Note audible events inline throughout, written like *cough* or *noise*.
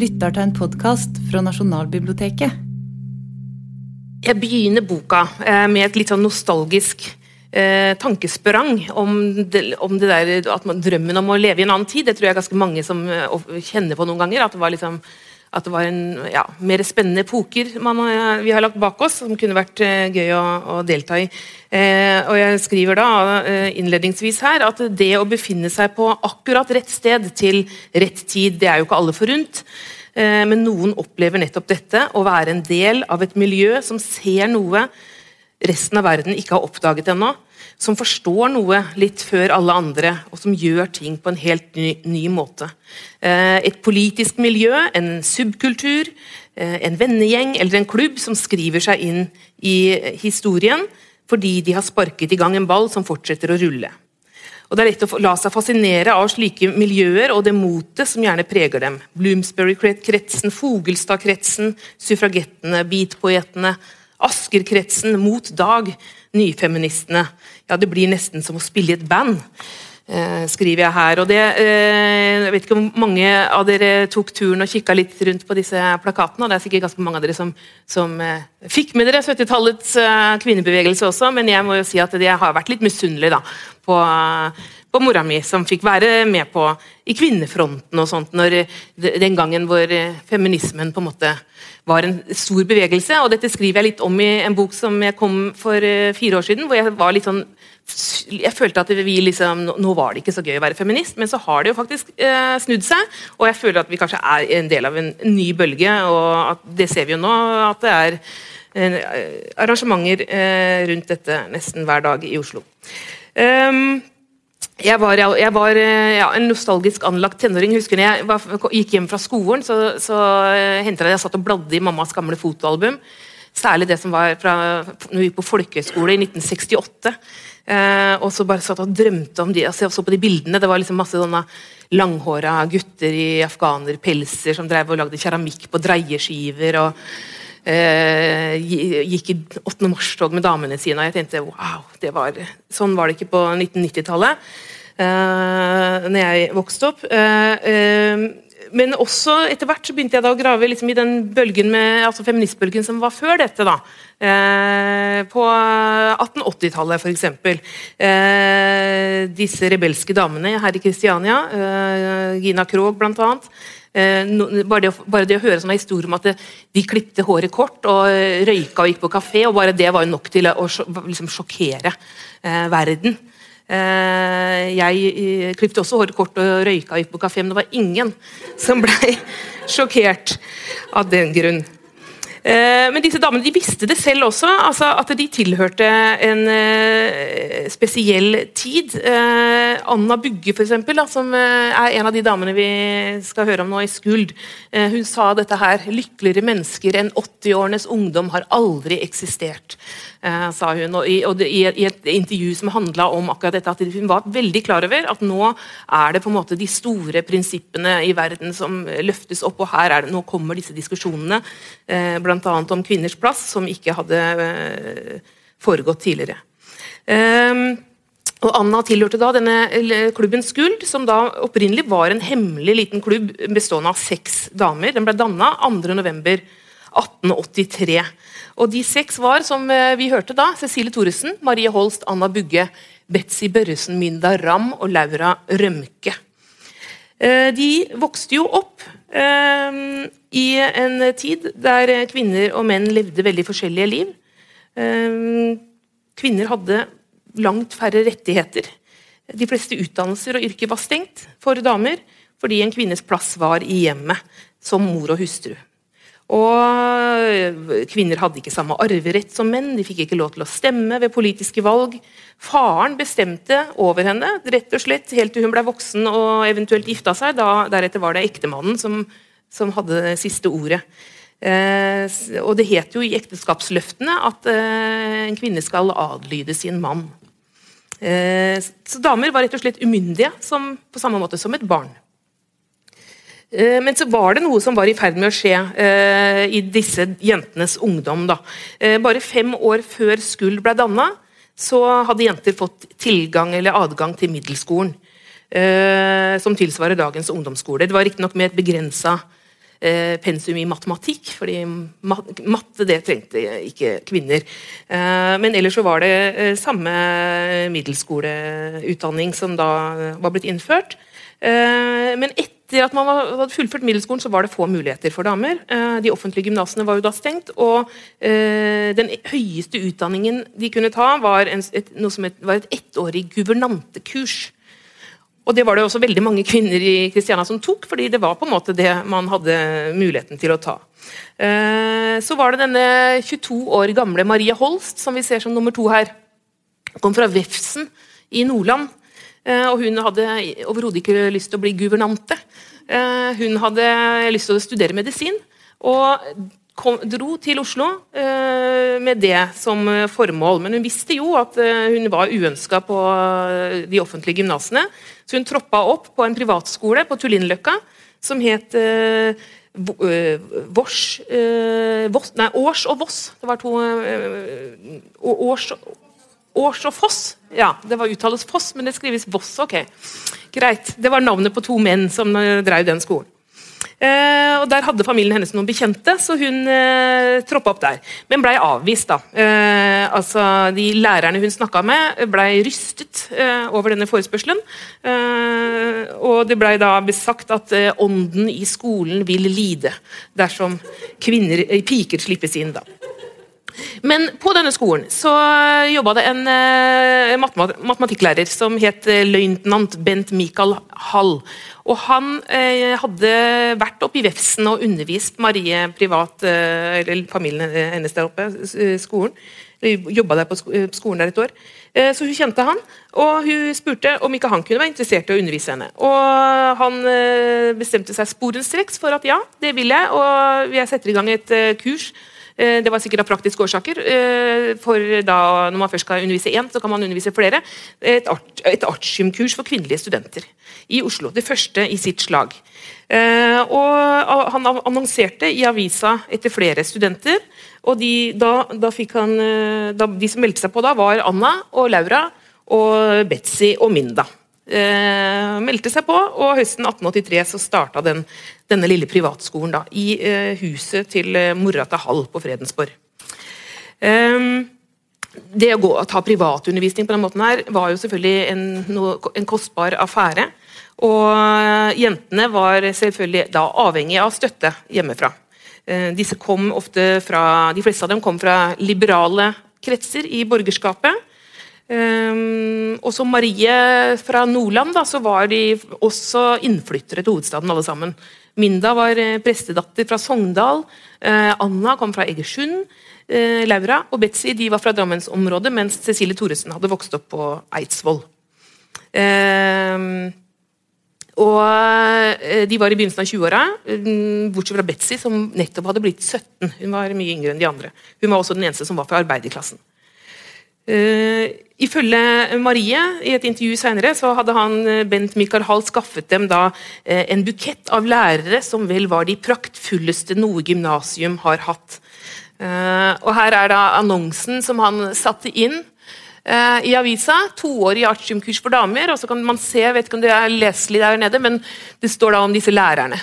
lytter til en podkast fra Nasjonalbiblioteket. Jeg begynner boka eh, med et litt sånn nostalgisk eh, tankesprang om det, om det der, at man, drømmen om å leve i en annen tid. Det tror jeg ganske mange som eh, kjenner på noen ganger. At det var liksom at det var en ja, mer spennende epoker man, vi har lagt bak oss, som kunne vært eh, gøy å, å delta i. Eh, og Jeg skriver da eh, innledningsvis her at det å befinne seg på akkurat rett sted til rett tid, det er jo ikke alle forunt. Eh, men noen opplever nettopp dette, å være en del av et miljø som ser noe resten av verden ikke har oppdaget ennå som forstår noe litt før alle andre, og som gjør ting på en helt ny, ny måte. Eh, et politisk miljø, en subkultur, eh, en vennegjeng eller en klubb som skriver seg inn i historien fordi de har sparket i gang en ball som fortsetter å rulle. Og Det er lett å la seg fascinere av slike miljøer og det motet som gjerne preger dem. Bloomsbury-kretsen, Fogelstad-kretsen, suffragettene, beatpoetene, Asker-kretsen, Mot Dag, nyfeministene. Ja, det blir nesten som å spille i et band. Eh, skriver jeg her. Og det, eh, jeg vet ikke om mange av dere tok turen og kikka litt rundt på disse plakatene. og Det er sikkert ganske mange av dere som, som eh, fikk med dere 70-tallets eh, kvinnebevegelse også, men jeg må jo si at jeg har vært litt misunnelig da, på, på mora mi, som fikk være med på i kvinnefronten og sånt, når, den gangen hvor feminismen på en måte var en stor bevegelse. og Dette skriver jeg litt om i en bok som jeg kom for fire år siden. hvor Jeg var litt sånn jeg følte at vi liksom, Nå var det ikke så gøy å være feminist, men så har det jo faktisk eh, snudd seg. Og jeg føler at vi kanskje er en del av en, ny bølge, og det ser vi jo nå. At det er eh, arrangementer rundt dette nesten hver dag i Oslo. Um, jeg var, jeg var ja, en nostalgisk anlagt tenåring. husker Jeg var, gikk hjem fra skolen, så, så jeg, hendte jeg satt og bladde i mammas gamle fotoalbum. Særlig det som var fra når vi gikk på folkehøyskole i 1968. Eh, og så bare satt og drømte om de, altså jeg så på de bildene. Det var liksom masse sånne langhåra gutter i afghanerpelser som drev og lagde keramikk på dreieskiver. og eh, gikk i 8. mars-tog med damene sine. og jeg tenkte wow, var, sånn var det ikke på 1990-tallet uh, når jeg vokste opp. Uh, men også etter hvert så begynte jeg da å grave liksom i den bølgen med, altså feministbølgen som var før dette. da. Eh, på 1880-tallet, f.eks. Eh, disse rebelske damene her i Kristiania, eh, Gina Krog bl.a. Eh, bare, det, bare, det, å høre sånne historier om at det, de klipte håret kort og røyka og gikk på kafé, og bare det var jo nok til å, å liksom sjokkere verden. Eh, jeg eh, klipte også håret kort og røyka i på kafé, men det var ingen som ble *laughs* sjokkert av den grunn. Eh, men disse damene de visste det selv også, altså at de tilhørte en spesiell tid. Anna Bugge, for eksempel, som er en av de damene vi skal høre om nå i Skuld, hun sa dette her Lykkeligere mennesker enn 80-årenes ungdom har aldri eksistert. Eh, sa hun. Og i, et intervju som handla om akkurat dette, at hun var veldig klar over at nå er det på en måte de store prinsippene i verden som løftes opp, og her er det, nå kommer disse diskusjonene, eh, bl.a. om kvinners plass, som ikke hadde eh, foregått tidligere. Eh, og Anna tilhørte da denne klubben Skuld, som da opprinnelig var en hemmelig liten klubb bestående av seks damer. Den ble danna 2.11.1883. Og de seks var, som eh, vi hørte da, Cecilie Thoresen, Marie Holst, Anna Bugge, Betzy Børresen, Mynda Ramm og Laura Rømke. Eh, de vokste jo opp i en tid der kvinner og menn levde veldig forskjellige liv. Kvinner hadde langt færre rettigheter. De fleste utdannelser og yrker var stengt for damer fordi en kvinnes plass var i hjemmet som mor og hustru. Og Kvinner hadde ikke samme arverett som menn, de fikk ikke lov til å stemme ved politiske valg. Faren bestemte over henne rett og slett helt til hun ble voksen og eventuelt gifta seg. Da, deretter var det ektemannen som, som hadde det siste ordet. Eh, og Det het jo i ekteskapsløftene at eh, en kvinne skal adlyde sin mann. Eh, så Damer var rett og slett umyndige, som, på samme måte som et barn. Eh, men så var det noe som var i ferd med å skje eh, i disse jentenes ungdom. Da. Eh, bare fem år før Skuld ble danna, så hadde jenter fått tilgang eller adgang til middelskolen. som tilsvarer dagens ungdomsskole. Det var riktignok med et begrensa pensum i matematikk, fordi matte det trengte ikke kvinner. Men ellers så var det samme middelskoleutdanning som da var blitt innført. Men etter at man hadde fullført middelskolen, så var det få muligheter for damer. Eh, de offentlige gymnasene var jo da stengt, og eh, den høyeste utdanningen de kunne ta, var, en, et, noe som et, var et ettårig guvernantekurs. Og det var det også veldig mange kvinner i Kristiania som tok, fordi det var på en måte det man hadde muligheten til å ta. Eh, så var det denne 22 år gamle Maria Holst, som vi ser som nummer to her. Kom fra Vefsn i Nordland. Eh, og hun hadde overhodet ikke lyst til å bli guvernante. Eh, hun hadde lyst til å studere medisin. Og kom, dro til Oslo eh, med det som formål. Men hun visste jo at hun var uønska på de offentlige gymnasene. Så hun troppa opp på en privatskole på Tullinløkka som het Vors, eh, Nei, Års og Voss. Det var to Års, Års og Foss. Ja, det var uttales Foss, men det skrives Voss. Ok, greit. Det var navnet på to menn som drev den skolen. Eh, og Der hadde familien hennes noen bekjente, så hun eh, troppa opp der. Men blei avvist. da. Eh, altså, De lærerne hun snakka med, blei rystet eh, over denne forespørselen. Eh, og det blei da besagt at eh, ånden i skolen vil lide dersom kvinner, piker slippes inn. da. Men på denne skolen så jobba det en uh, matematikklærer som het løytnant Bent Michael Hall. Og han uh, hadde vært oppe i Vefsn og undervist Marie privat, uh, eller familien hennes der oppe, skolen. Jobba der på skolen der et år. Så hun kjente han, og hun spurte om ikke han kunne være interessert i å undervise henne. Og Han bestemte seg sporenstreks for at ja, det vil jeg, og jeg setter i gang et kurs Eh, det var sikkert av praktiske årsaker. Eh, for da, Når man først skal undervise én, så kan man undervise flere. Et, art, for kvinnelige studenter i Oslo. Det første i sitt slag. Eh, og Han annonserte i avisa etter flere studenter. og de, da, da han, da, de som meldte seg på da, var Anna og Laura og Betzy og Minda eh, meldte seg på, og høsten 1883 så starta den, denne lille privatskolen da, i eh, huset til eh, mora til Hall på Fredensborg. Eh, det å gå, ta privatundervisning på den måten her var jo selvfølgelig en, no, en kostbar affære. Og eh, jentene var selvfølgelig da avhengig av støtte hjemmefra. Eh, disse kom ofte fra, De fleste av dem kom fra liberale kretser i borgerskapet. Um, og som Marie fra Nordland da, så var de også innflyttere til hovedstaden alle sammen. Minda var eh, prestedatter fra Sogndal. Uh, Anna kom fra Egersund. Uh, Laura og Betzy de var fra Drammensområdet, mens Cecilie Thoresen hadde vokst opp på Eidsvoll. Uh, og De var i begynnelsen av 20-åra, um, bortsett fra Betzy, som nettopp hadde blitt 17. Hun var mye yngre enn de andre. Hun var også den eneste som var fra arbeiderklassen. Uh, ifølge Marie i et intervju senere, så hadde han, eh, Bent Mikael Hall skaffet dem da uh, en bukett av lærere som vel var de praktfulleste noe gymnasium har hatt. Uh, og Her er da annonsen som han satte inn i avisa. Toårig artiumkurs for damer. og så kan man se, vet ikke om det er leselig der nede, men det står da om disse lærerne.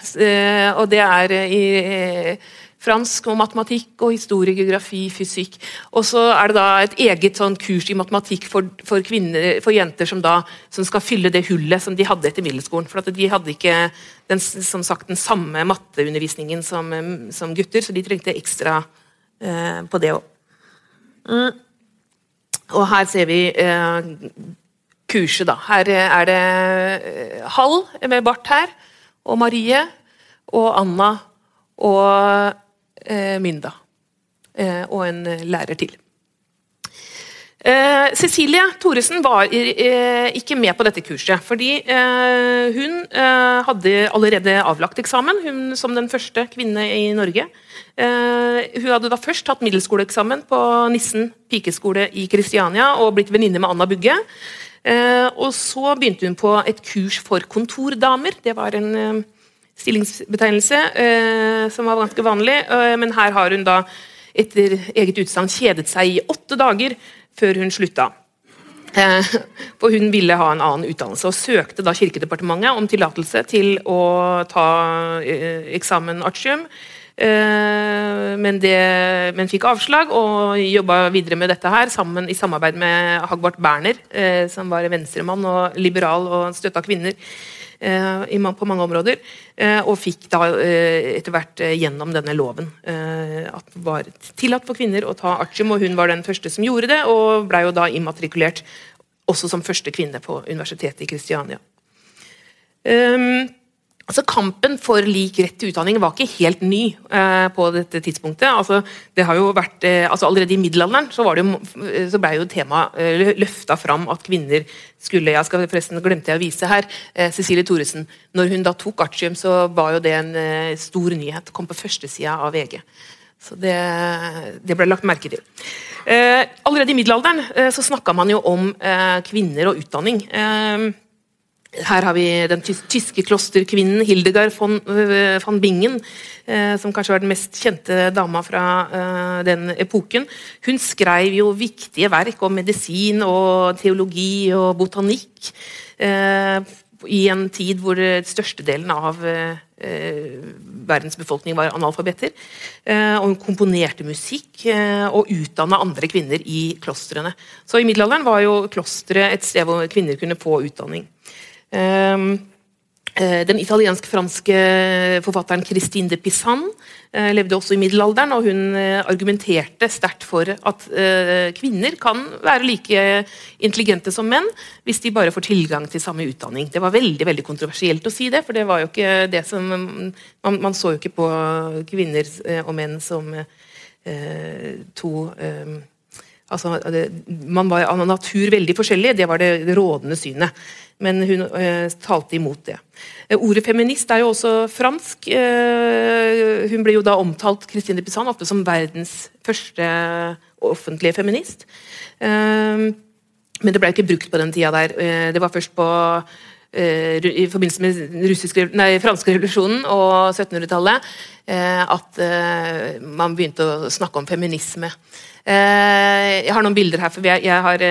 og det er i fransk og matematikk og historie, geografi, fysikk. Og så er det da et eget sånn kurs i matematikk for, for, kvinner, for jenter som, da, som skal fylle det hullet som de hadde etter middelskolen. For de hadde ikke den, som sagt, den samme matteundervisningen som, som gutter, så de trengte ekstra eh, på det òg. Mm. Og her ser vi eh, kurset, da. Her er det eh, Hall med bart her, og Marie og Anna og eh, Minda. Eh, og en lærer til. Eh, Cecilie Thoresen var eh, ikke med på dette kurset, fordi eh, hun eh, hadde allerede avlagt eksamen hun, som den første kvinne i Norge. hun hadde da først tatt middelskoleeksamen på Nissen pikeskole i Kristiania og blitt venninne med Anna Bugge. og så begynte hun på et kurs for kontordamer. Det var en stillingsbetegnelse, eh, som var ganske vanlig. Eh, men her har hun da etter eget utsagn kjedet seg i åtte dager før hun slutta. For hun ville ha en annen utdannelse, og søkte da Kirkedepartementet om tillatelse til å ta eksamen artium. Men, det, men fikk avslag, og jobba videre med dette her sammen, i samarbeid med Hagbart Berner, som var venstremann og liberal og støtta kvinner på mange områder. Og fikk da etter hvert gjennom denne loven at det var tillatt for kvinner å ta artium, og hun var den første som gjorde det, og blei jo da immatrikulert også som første kvinne på universitetet i Kristiania. Um, altså Kampen for lik rett til utdanning var ikke helt ny eh, på dette tidspunktet. Altså, det har jo vært, eh, altså Allerede i middelalderen så, var det, så ble jo temaet eh, løfta fram at kvinner skulle jeg skal forresten glemte jeg å vise her, Cecilie Thoresen. Når hun da tok artium, så var jo det en stor nyhet. Kom på førstesida av VG. Så det, det, ble lagt merke til. Eh, allerede i middelalderen eh, så snakka man jo om eh, kvinner og utdanning. Eh, her har vi den tyske klosterkvinnen Hildegard von, eh, von Bingen, eh, som kanskje var den mest kjente dama fra den epoken. Hun skrev jo viktige verk om medisin og teologi og botanikk i en tid hvor størstedelen av verdens befolkning var analfabeter. Og hun komponerte musikk og utdanna andre kvinner i klostrene. Så i middelalderen var jo klosteret et sted hvor kvinner kunne få utdanning. Eh, Eh, den italiensk-franske forfatteren Christine de Pisan eh, levde også i middelalderen, og hun eh, argumenterte sterkt for at kvinner kan være like intelligente som menn hvis de bare får tilgang til samme utdanning. Det var veldig veldig kontroversielt å si det, for det var jo ikke det som Man, man så jo ikke på kvinner og menn som to altså, Man var av natur veldig forskjellig, det var det, det rådende synet men hun eh, talte imot det. Eh, ordet feminist er jo også fransk. Eh, hun ble jo da omtalt Christine Pizan, ofte som verdens første offentlige feminist. Eh, men det ble ikke brukt på den tida der. Eh, det var først på i forbindelse med russisk, nei, franske revolusjonen og 1700-tallet at man begynte å snakke om feminisme. jeg har noen bilder her, for jeg har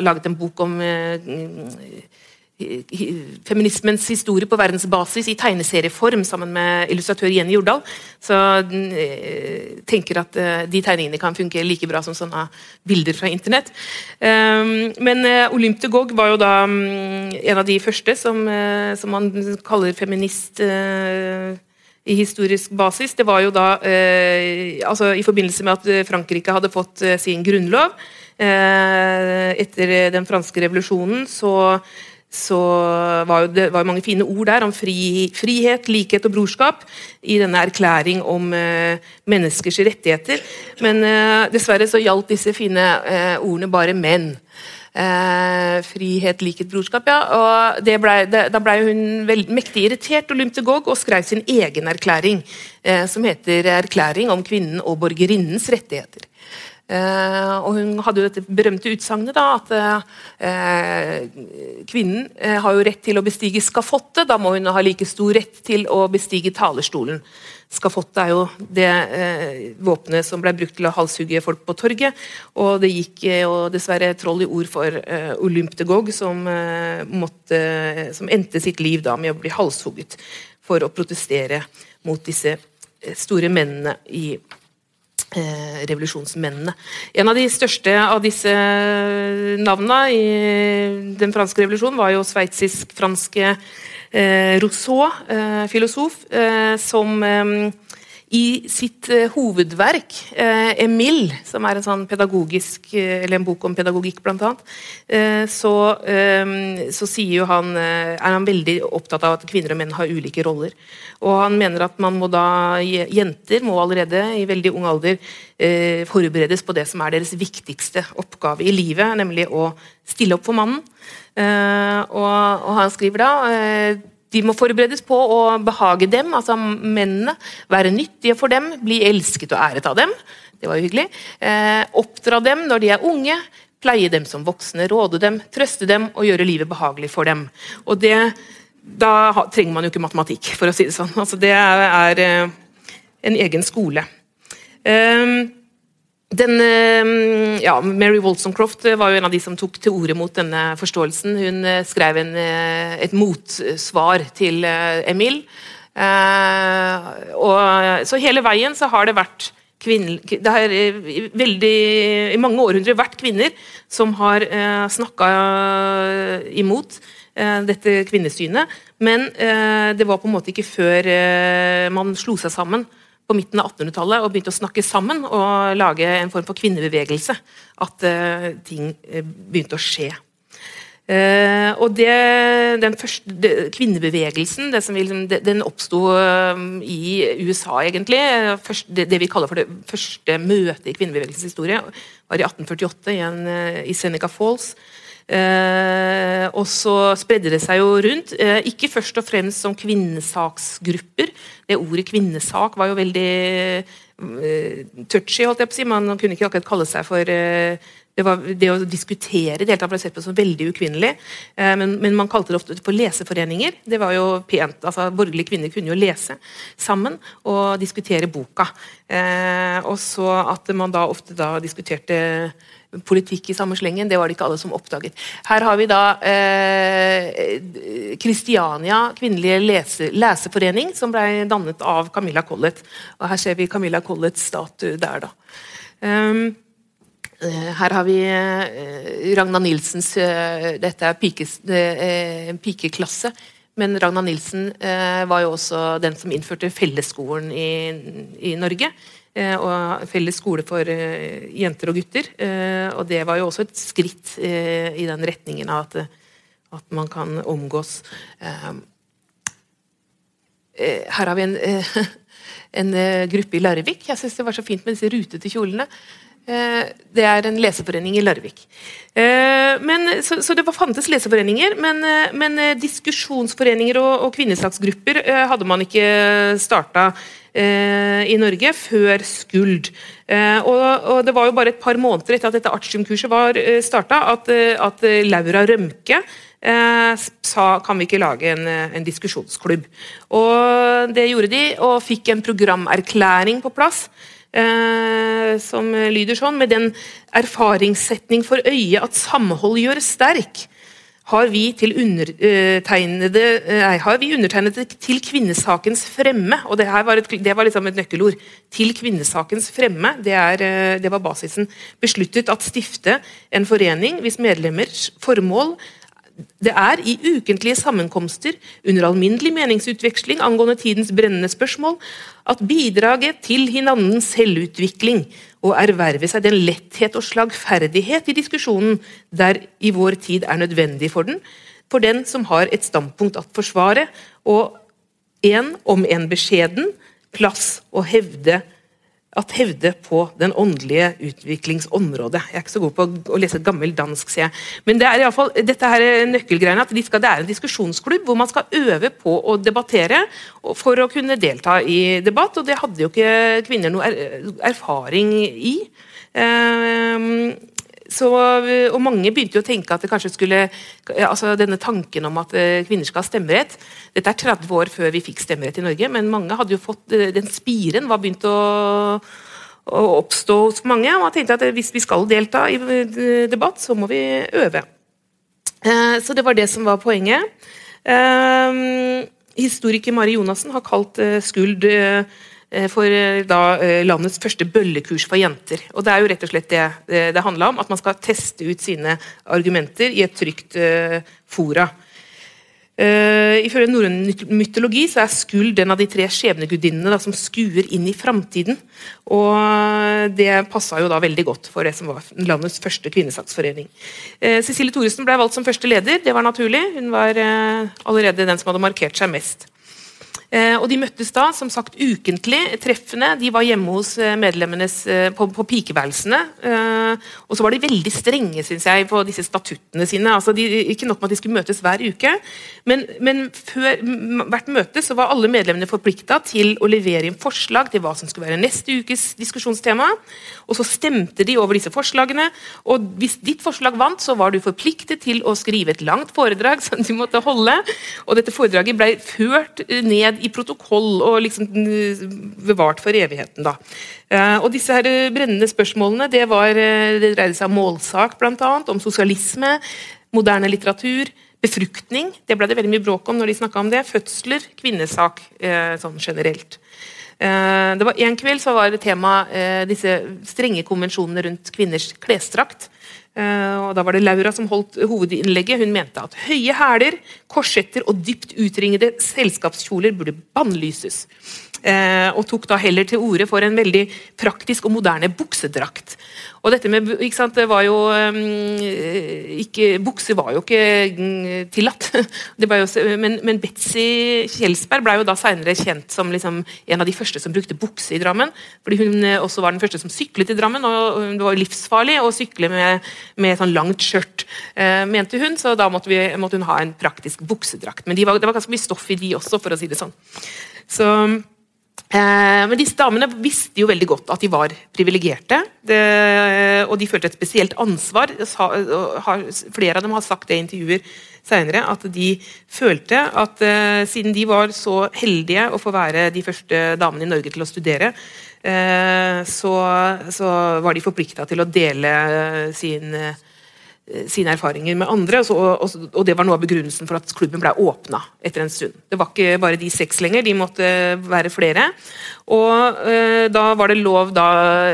laget en bok om feminismens historie på verdensbasis i tegneserieform sammen med illustratør Jenny Jordal. Så jeg eh, tenker at eh, de tegningene kan funke like bra som sånne bilder fra internett. Ehm, men eh, Olymp de Gogh var jo da mm, en av de første som, som man kaller feminist i historisk basis. Det var jo da altså i forbindelse med at Frankrike hadde fått sin grunnlov etter den franske revolusjonen, så så var det var mange fine ord der om fri, frihet, likhet og brorskap i denne erklæring om eh, menneskers rettigheter. Men eh, dessverre så gjaldt disse fine eh, ordene bare menn. frihet, likhet, brorskap. ja, og ble, det, Da ble hun veld, mektig irritert og og skrev sin egen erklæring, som heter 'Erklæring om kvinnen og borgerinnens rettigheter'. Uh, og hun hadde jo dette berømte utsagnet at eh, kvinnen uh, har jo rett til å bestige skafottet. Da må hun ha like stor rett til å bestige talerstolen. Skafottet er jo det våpenet som ble brukt til å halshugge folk på torget. Og det gikk jo dessverre troll i ord for Olymp de Gog, som, måtte, som endte sitt liv da med å bli halshugget for å protestere mot disse store mennene i Eh, revolusjonsmennene. En av de største av disse navnene i den franske revolusjonen var jo sveitsisk-franske eh, Rousseau, eh, filosof, eh, som eh, i sitt eh, hovedverk, eh, 'Emil', som er en sånn eh, en bok om pedagogikk, bl.a., annet, så, så han, er han veldig opptatt av at kvinner og menn har ulike roller. Og han mener at man må da, jenter må allerede i veldig ung alder forberedes på det som er deres viktigste oppgave i livet, nemlig å stille opp for mannen. Og, og han skriver da de må forberedes på å behage dem, altså mennene. Være nyttige for dem, bli elsket og æret av dem. Det var jo hyggelig. Eh, oppdra dem når de er unge. Pleie dem som voksne, råde dem, trøste dem og gjøre livet behagelig for dem. Og det, Da trenger man jo ikke matematikk, for å si det sånn. Altså, det er, er eh, en egen skole. Eh, den, eh, ja, Mary Walsoncroft var jo en av de som tok til orde mot denne forståelsen. Hun eh, skrev en, eh, et motsvar til Emil. Og, så hele veien så har det vært kvinner, det har veldig, i mange århundrer vært kvinner som har eh, snakka imot eh, dette kvinnesynet. Men eh, det var på en måte ikke før eh, man slo seg sammen på midten av 1800-tallet og begynte å snakke sammen og lage en form for kvinnebevegelse, at uh, ting uh, begynte å skje. Uh, og det, den første det, Kvinnebevegelsen som, liksom, det, den oppsto i USA, egentlig. Først, det, vi kaller for det første møtet i kvinnebevegelsens historie, var i 1848 igjen, i Seneca Falls. Eh, og så spredde det seg jo rundt. Eh, ikke først og fremst som kvinnesaksgrupper. Det ordet kvinnesak var jo veldig eh, touchy, holdt jeg på å si. Man kunne ikke akkurat kalle seg for eh, det, var, det, å diskutere det ble sett på som veldig ukvinnelig. Eh, men, men, man kalte det ofte for leseforeninger. Det var jo pent, altså Borgerlige kvinner kunne jo lese sammen og diskutere boka. Eh, og så at man da ofte da diskuterte politikk i samme slengen. Det var det ikke alle som oppdaget. Her har vi da Kristiania eh, kvinnelige lese, leseforening, som ble dannet av Camilla Collett. Og her ser vi Camilla Colletts statue der, da. Um, her har vi eh, Ragna Nilsens eh, Dette er pikes, uh, pikeklasse. Men Ragna Nilsen var jo også den som innførte fellesskolen i, i Norge. Eh, og felles skole for eh, jenter og gutter. Eh, og det var jo også et skritt i den retningen av at, at man kan omgås. Her har vi en, *laughs* en gruppe i Larvik. Jeg syns det var så fint med disse rutete kjolene. Det er en leseforening i Larvik. Men, så, så, det fantes leseforeninger, men, men diskusjonsforeninger og, og kvinnesaksgrupper hadde man ikke starta Eh, i Norge før Skuld. Eh, og, og, Det var jo bare et par måneder etter at dette artiumkurset var eh, starta, at, at, Laura Rømke sa kan vi ikke lage en, en, diskusjonsklubb. Og Det gjorde de, og fikk en programerklæring på plass. Eh, som lyder sånn, med den erfaringssetning for øye at samhold gjør sterk har vi, til undertegnede, nei, har vi undertegnede til kvinnesakens fremme. og Det, var, et, det var liksom et nøkkelord. Til kvinnesakens fremme. Det, er, eh, det var basisen. Besluttet at stifte en forening hvis medlemmers formål det er i ukentlige sammenkomster under alminnelig meningsutveksling angående tidens brennende spørsmål at bidraget til hinandens selvutvikling og erverve seg den letthet og slagferdighet i diskusjonen der i vår tid er nødvendig for den, for den som har et standpunkt at forsvare, og en, om en beskjeden, plass å hevde at hevde på den åndelige utviklingsområdet. Jeg er ikke så god på å lese et gammelt dansk, sier jeg. Men det er i fall, dette her nøkkelgreiene at de skal, det er en diskusjonsklubb hvor man skal øve på å debattere for å kunne delta i debatt. Og det hadde jo ikke kvinner noe erfaring i. Um, så, og Mange begynte jo å tenke at det kanskje skulle altså denne tanken om at eh, kvinner skal ha stemmerett Dette er 30 år før vi fikk stemmerett i Norge, men mange hadde jo fått eh, den spiren var begynt å, å oppstå hos mange. og man tenkte at hvis vi skal delta i eh, debatt, så må vi øve. Så det var det som var poenget. Historiker Mari Jonassen har kalt Skuld Eh, for eh, da, eh, landets første bøllekurs for jenter. Og Det er jo rett og slett det det handla om, at man skal teste ut sine argumenter i et trygt fora. Uh, Ifølge norrøn mytologi så er Skuld den av de tre skjebnegudinnene som skuer inn i framtiden. Og det passa jo da veldig godt for det som var landets første kvinnesaksforening. Uh, Cecilie Thoresen ble valgt som første leder. Det var naturlig. Hun var uh, allerede den som hadde markert seg mest. Eh, og De møttes da som sagt ukentlig. Treffene de var hjemme hos eh, medlemmenes eh, på, på pikeværelsene. Og så var de veldig strenge synes jeg, på disse statuttene sine. Altså de, ikke nok med at de skulle møtes hver uke, men, men før hvert møte så var alle medlemmene forplikta til å levere inn forslag til hva som skulle være neste ukes diskusjonstema. Og så stemte de over disse forslagene. Og hvis ditt forslag vant, så var du forpliktet til å skrive et langt foredrag som du måtte holde. Og dette foredraget ble ført ned i protokoll og liksom bevart for evigheten. da. Og disse her brennende spørsmålene det, var, det dreide seg om målsak, annet, om sosialisme, moderne litteratur, befruktning. Det ble det veldig mye bråk om når de snakka om det. Fødsler, kvinnesak sånn generelt. Det var En kveld så var det tema disse strenge konvensjonene rundt kvinners klesdrakt. Eh, og Da var det Laura som holdt hovedinnlegget. Hun mente at høye hæler, korsetter og dypt utringede selskapskjoler burde bannlyses. Eh, og tok da heller til orde for en veldig praktisk og moderne buksedrakt. Og dette med, ikke sant, det var jo um, ikke, Bukser var jo ikke mm, tillatt. *laughs* Jo, men, men, Betzy Kjelsberg ble jo da senere kjent som liksom en av de første som brukte bukse i Drammen. Fordi hun eh, også var den første som syklet i Drammen, og det var livsfarlig å sykle med, med sånn langt skjørt, mente hun. Så da måtte, vi, måtte, hun ha en praktisk buksedrakt. Men de var, det var ganske mye stoff i de også, for å si det sånn. Så Eh, men disse damene visste jo veldig godt at de var privilegerte. Og de følte et spesielt ansvar. Flere av dem har sagt det i intervjuer senere, at de følte at uh, siden de var så heldige å få være de første damene i Norge til å studere, uh, så, var de forplikta til å dele sin Eh, sine erfaringer med andre. Og, så, og, og, det var noe av begrunnelsen for at klubben ble åpna etter en stund. Det var ikke bare de seks lenger, de måtte være flere. Og eh, da var det lov da,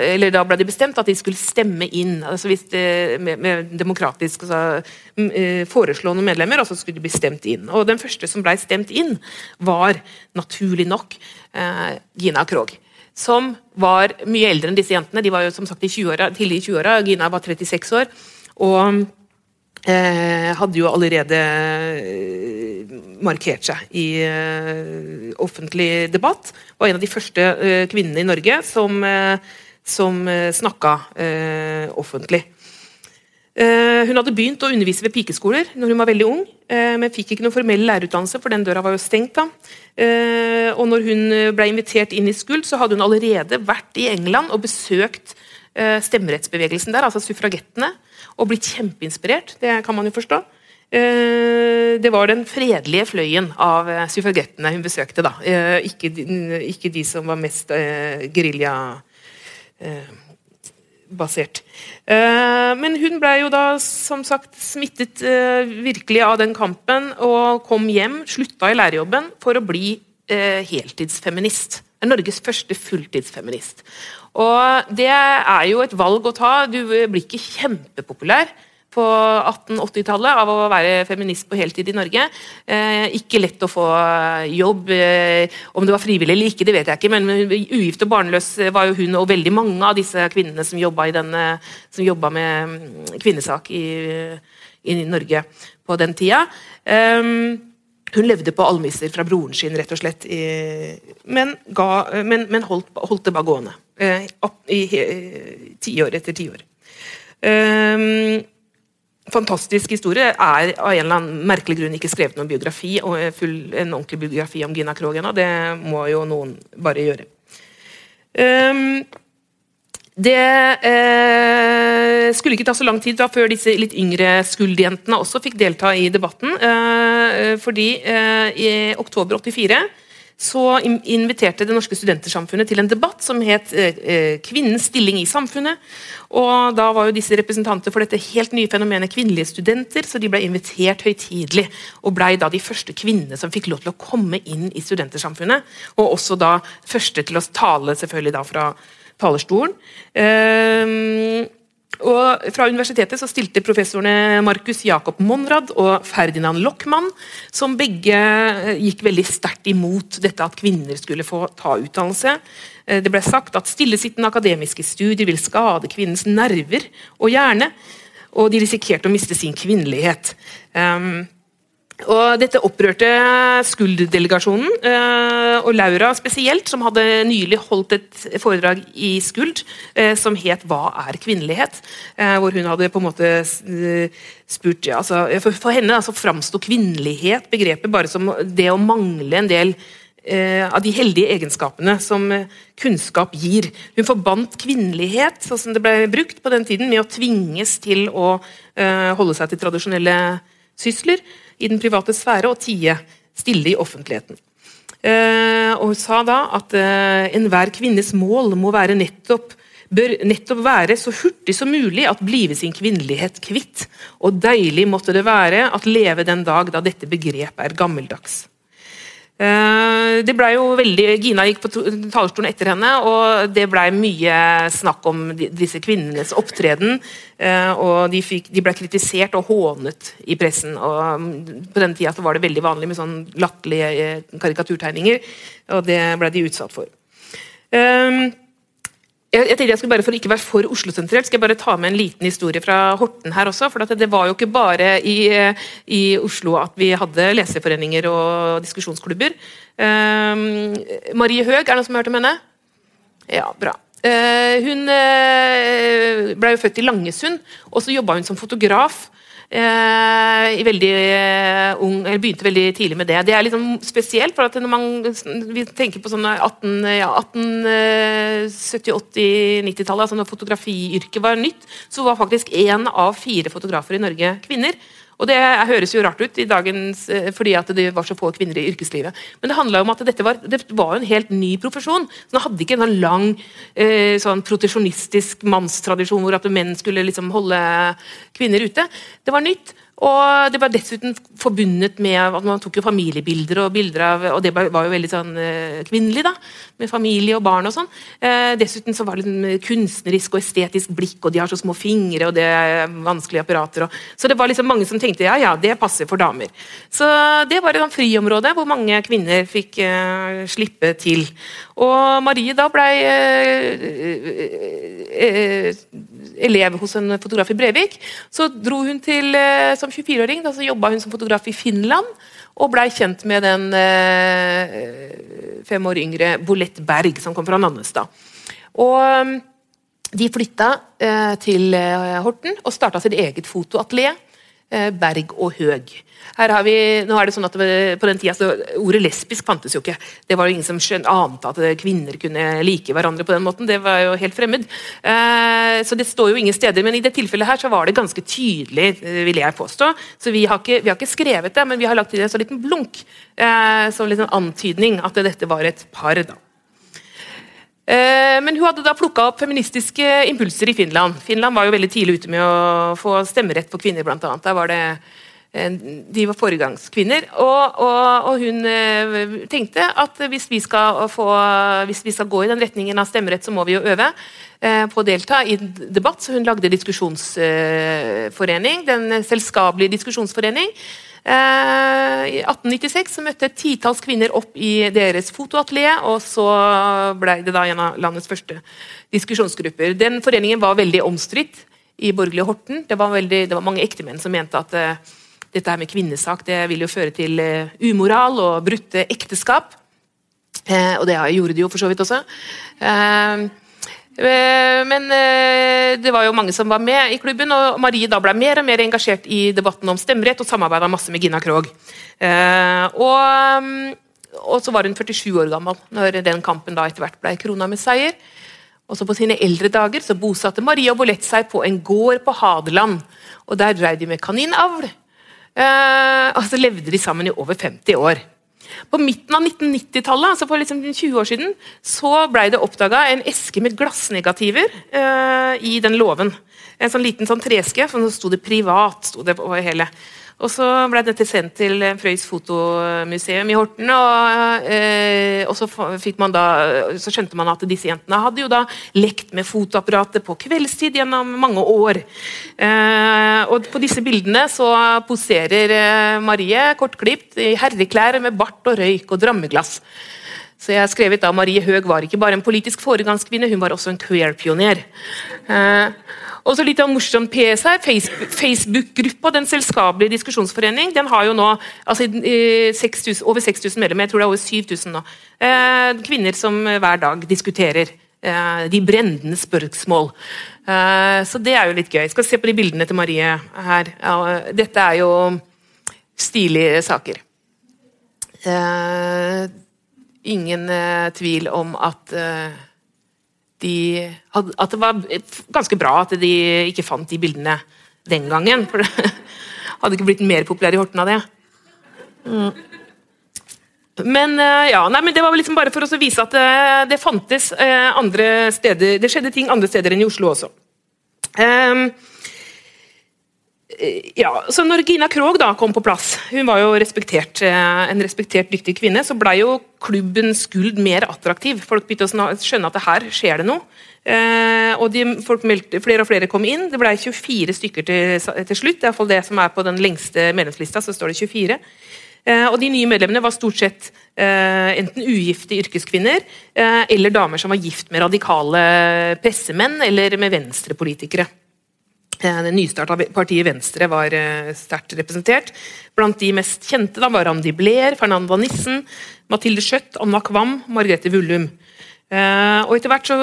eller da ble det bestemt at de skulle stemme inn altså hvis det, med, med demokratisk altså, eh, foreslå medlemmer, og så skulle de bli stemt inn. Og Den første som ble stemt inn, var naturlig nok eh, Gina Krog som var mye eldre enn disse jentene. De var jo som sagt i 20 tidlig i 20-åra. Gina var 36 år. Og eh, hadde jo allerede eh, markert seg i eh, offentlig debatt. Var en av de første kvinnene i Norge som, som snakka offentlig. Hun hadde begynt å undervise ved pikeskoler når hun var veldig ung, men fikk ikke noen formell lærerutdannelse, for den døra var jo stengt. da. Og når hun ble invitert inn i Skuld, så hadde hun allerede vært i England og besøkt stemmerettsbevegelsen der, altså suffragettene og blitt kjempeinspirert. Det kan man jo forstå. Eh, det var den fredelige fløyen av eh, suffragettene hun besøkte. da. Eh, ikke, ikke de som var mest geriljabasert. Men hun ble jo da som sagt smittet virkelig av den kampen og kom hjem, slutta i lærerjobben for å bli heltidsfeminist. Norges første fulltidsfeminist. Og Det er jo et valg å ta. Du blir ikke kjempepopulær på 1880-tallet av å være feminist på heltid i Norge. Eh, ikke lett å få jobb. Eh, om det var frivillig eller ikke, det vet jeg ikke, men ugift og barnløs var jo hun og veldig mange av disse kvinnene som jobba, denne, som jobba med mm, kvinnesak i, i, Norge på den tida. Um, hun levde på almisser fra broren sin, rett og slett, men, ga, men, men holdt, holdt, det bare gående. Eh, I tiår etter tiår. Um, fantastisk historie. Er av en eller annen merkelig grunn ikke skrevet noen biografi, full, en ordentlig biografi om Gina Krog ennå. Det må jo noen bare gjøre. Um, det eh, skulle ikke ta så lang tid da, før disse litt yngre Skuld-jentene også fikk delta i debatten. Eh, fordi eh, i oktober 84 så inviterte Det Norske Studentersamfunnet til en debatt som het eh, eh, 'Kvinnens stilling i samfunnet'. Og Da var jo disse representanter for dette helt nye fenomenet kvinnelige studenter, så de ble invitert høytidelig. Og blei da de første kvinnene som fikk lov til å komme inn i studentersamfunnet. Og også da første til å tale selvfølgelig da fra talerstolen. Ehm, og Fra universitetet så stilte professorene Markus Jakob Monrad og Ferdinand Lockmann, som begge eh, gikk veldig sterkt imot dette at kvinner skulle få ta utdannelse. Eh, det ble sagt at stillesittende akademiske studier vil skade kvinnens nerver og hjerne, og de risikerte å miste sin kvinnelighet. Um, og Dette opprørte Skuld-delegasjonen, eh, og Laura spesielt, som hadde nylig holdt et foredrag i Skuld eh, som het 'Hva er kvinnelighet?', eh, hvor hun hadde på en måte spurt altså, For, for henne altså, framsto kvinnelighet begrepet bare som det å mangle en del av de heldige egenskapene som kunnskap gir. Hun forbandt kvinnelighet sånn som det ble brukt på den tiden, med å tvinges til å holde seg til tradisjonelle sysler i den private sfære og tie stille i offentligheten. Eh, og hun sa da at eh, enhver kvinnes mål må være nettopp bør nettopp være så hurtig som mulig at blive sin kvinnelighet kvitt, og deilig måtte det være at leve den dag da dette begrepet er gammeldags. Eh, det ble jo veldig, Gina gikk på talerstolen etter henne, og det ble mye snakk om disse kvinnenes opptreden. Eh, og de, de ble kritisert og hånet i pressen. og mm, På den tida var det veldig vanlig med sånn latterlige eh, karikaturtegninger, og det ble de utsatt for. Um, jeg, jeg, jeg skulle bare For ikke være for Oslo-sentrert, skal jeg bare ta med en liten historie fra Horten her også. for Det var jo ikke bare i, i Oslo at vi hadde leseforeninger og diskusjonsklubber. Um, Marie Høeg, er det noen som har hørt om henne? Ja, bra. Uh, hun uh, ble jo født i Langesund, og så jobba hun som fotograf. Eh, veldig uh, ung, begynte veldig tidlig med det. Det er liksom spesielt, for når man, vi tenker på sånne 18, ja, 18 70-, 80-, 90-tallet, altså når fotografiyrket var nytt, så var faktisk én av fire fotografer i Norge kvinner. Og Det høres jo rart ut i dagens, eh, fordi at det var så få kvinner i yrkeslivet. Men det handla om at dette var, det var en helt ny profesjon. så Den hadde ikke en sånn lang eh, sånn proteksjonistisk mannstradisjon hvor at menn skulle liksom holde kvinner ute. Det var nytt. Og Det var dessuten forbundet med at man tok jo familiebilder, og bilder av, og det var jo veldig sånn uh, kvinnelig, da, med familie og barn og sånn. Uh, dessuten så var det liksom kunstnerisk og estetisk blikk, og de har så små fingre, og det er vanskelige apparater. Og, så det var liksom mange som tenkte ja, ja, det passer for damer. Så det var et sånn friområde hvor mange kvinner fikk uh, slippe til. Og Marie da blei elev hos en fotograf i Brevik. Så dro hun til som som 24-åring så jobba hun som fotograf i Finland. Og blei kjent med den eh, fem år yngre Bolett Berg, som kom fra Nannestad. Og de flytta eh, til eh, Horten og starta sitt eget fotoatelier. Eh, Berg og Høg. Her har vi, nå er det sånn at På den tida så Ordet lesbisk fantes jo ikke. Det var jo Ingen som skjønte, ante at kvinner kunne like hverandre på den måten. Det var jo helt fremmed. Eh, så Det står jo ingen steder, men i det tilfellet her så var det ganske tydelig, eh, vil jeg påstå. Så Vi har ikke, vi har ikke skrevet det, men vi har lagt til en så liten blunk. Som en antydning at dette var et par. da. Eh, men hun hadde da plukka opp feministiske impulser i Finland. Finland var jo veldig tidlig ute med å få stemmerett for kvinner, blant annet. Der var det de var foregangskvinner. Og, og, og, hun eh, tenkte at hvis vi, få, hvis vi, skal gå i den retningen av stemmerett, så må vi jo øve på å delta i debatt. Så hun lagde diskusjonsforening, Den selskapelige diskusjonsforening. Eh, I 1896 så møtte et titalls kvinner opp i deres fotoatelier, og så ble det da en av landets første diskusjonsgrupper. Den foreningen var veldig omstridt i borgerlige Horten. Det var, veldig, det var mange ektemenn som mente at dette her med kvinnesak det vil jo føre til uh, umoral og brutte ekteskap. Uh, og det gjorde de jo for så vidt også. Eh, men eh, det var jo mange som var med i klubben, og Marie da ble mer og mer engasjert i debatten om stemmerett og samarbeida masse med Gina Krog. Eh, og, mm, og, så var hun 47 år gammel når den kampen da etter hvert ble krona med seier. Og så På sine eldre dager så bosatte Marie og Bolett seg på en gård på Hadeland. og Der drev de med kaninavl. Og så levde de sammen i over 50 år. På midten av 1990-tallet, altså for liksom 20 år siden, så ble det oppdaga en eske med glassnegativer eh, i den låven. En sånn liten sånn treske, så sto det 'privat' sto det på hele. Og så ble dette sendt til Frøys fotomuseum i Horten. Og, eh, og så, da, så, skjønte man at disse jentene hadde jo da lekt med fotoapparatet på kveldstid gjennom mange år. Eh, og på disse bildene så poserer eh, Marie kortklipt i herreklær med bart og røyk og drammeglass. Så jeg har skrevet da Marie Høeg var ikke bare en politisk foregangskvinne, hun var også en queer-pioner. Eh, og så litt av morsom PS her. Facebook-gruppa, Den selskapelige diskusjonsforening, den har jo nå altså, 6 000, over 6000 medlemmer. Jeg tror det er over 7000 nå. Eh, kvinner som hver dag diskuterer eh, de brennende spørsmål. Eh, så det er jo litt gøy. Jeg skal se på de bildene til Marie her. Dette er jo stilige saker. Eh, ingen eh, tvil om at eh, de, at det var ganske bra at de ikke fant de bildene den gangen. For *laughs* det hadde ikke blitt mer populær i Horten av det. Mm. Men, ja, nei, men det var liksom bare for å vise at det fantes andre steder Det skjedde ting andre steder enn i Oslo også. Um, ja, så når Gina Krog da kom på plass, hun var jo respektert, eh, en respektert, dyktig kvinne, så ble jo klubbens guld mer attraktiv. Folk begynte å skjønne at det her skjer det noe. Eh, og de, meldte, Flere og flere kom inn. Det ble 24 stykker til, til slutt. Det er iallfall det som er på den lengste medlemslista. så står det 24. Eh, og De nye medlemmene var stort sett eh, enten ugifte yrkeskvinner eh, eller damer som var gift med radikale pressemenn eller med venstrepolitikere. Eh, det nystarta partiet Venstre var eh, sterkt representert. Blant de mest kjente da var Randi Blair, Fernanda Nissen, Mathilde Schjøtt, Anna Kvam, Margrethe Vullum. Eh, og Etter hvert så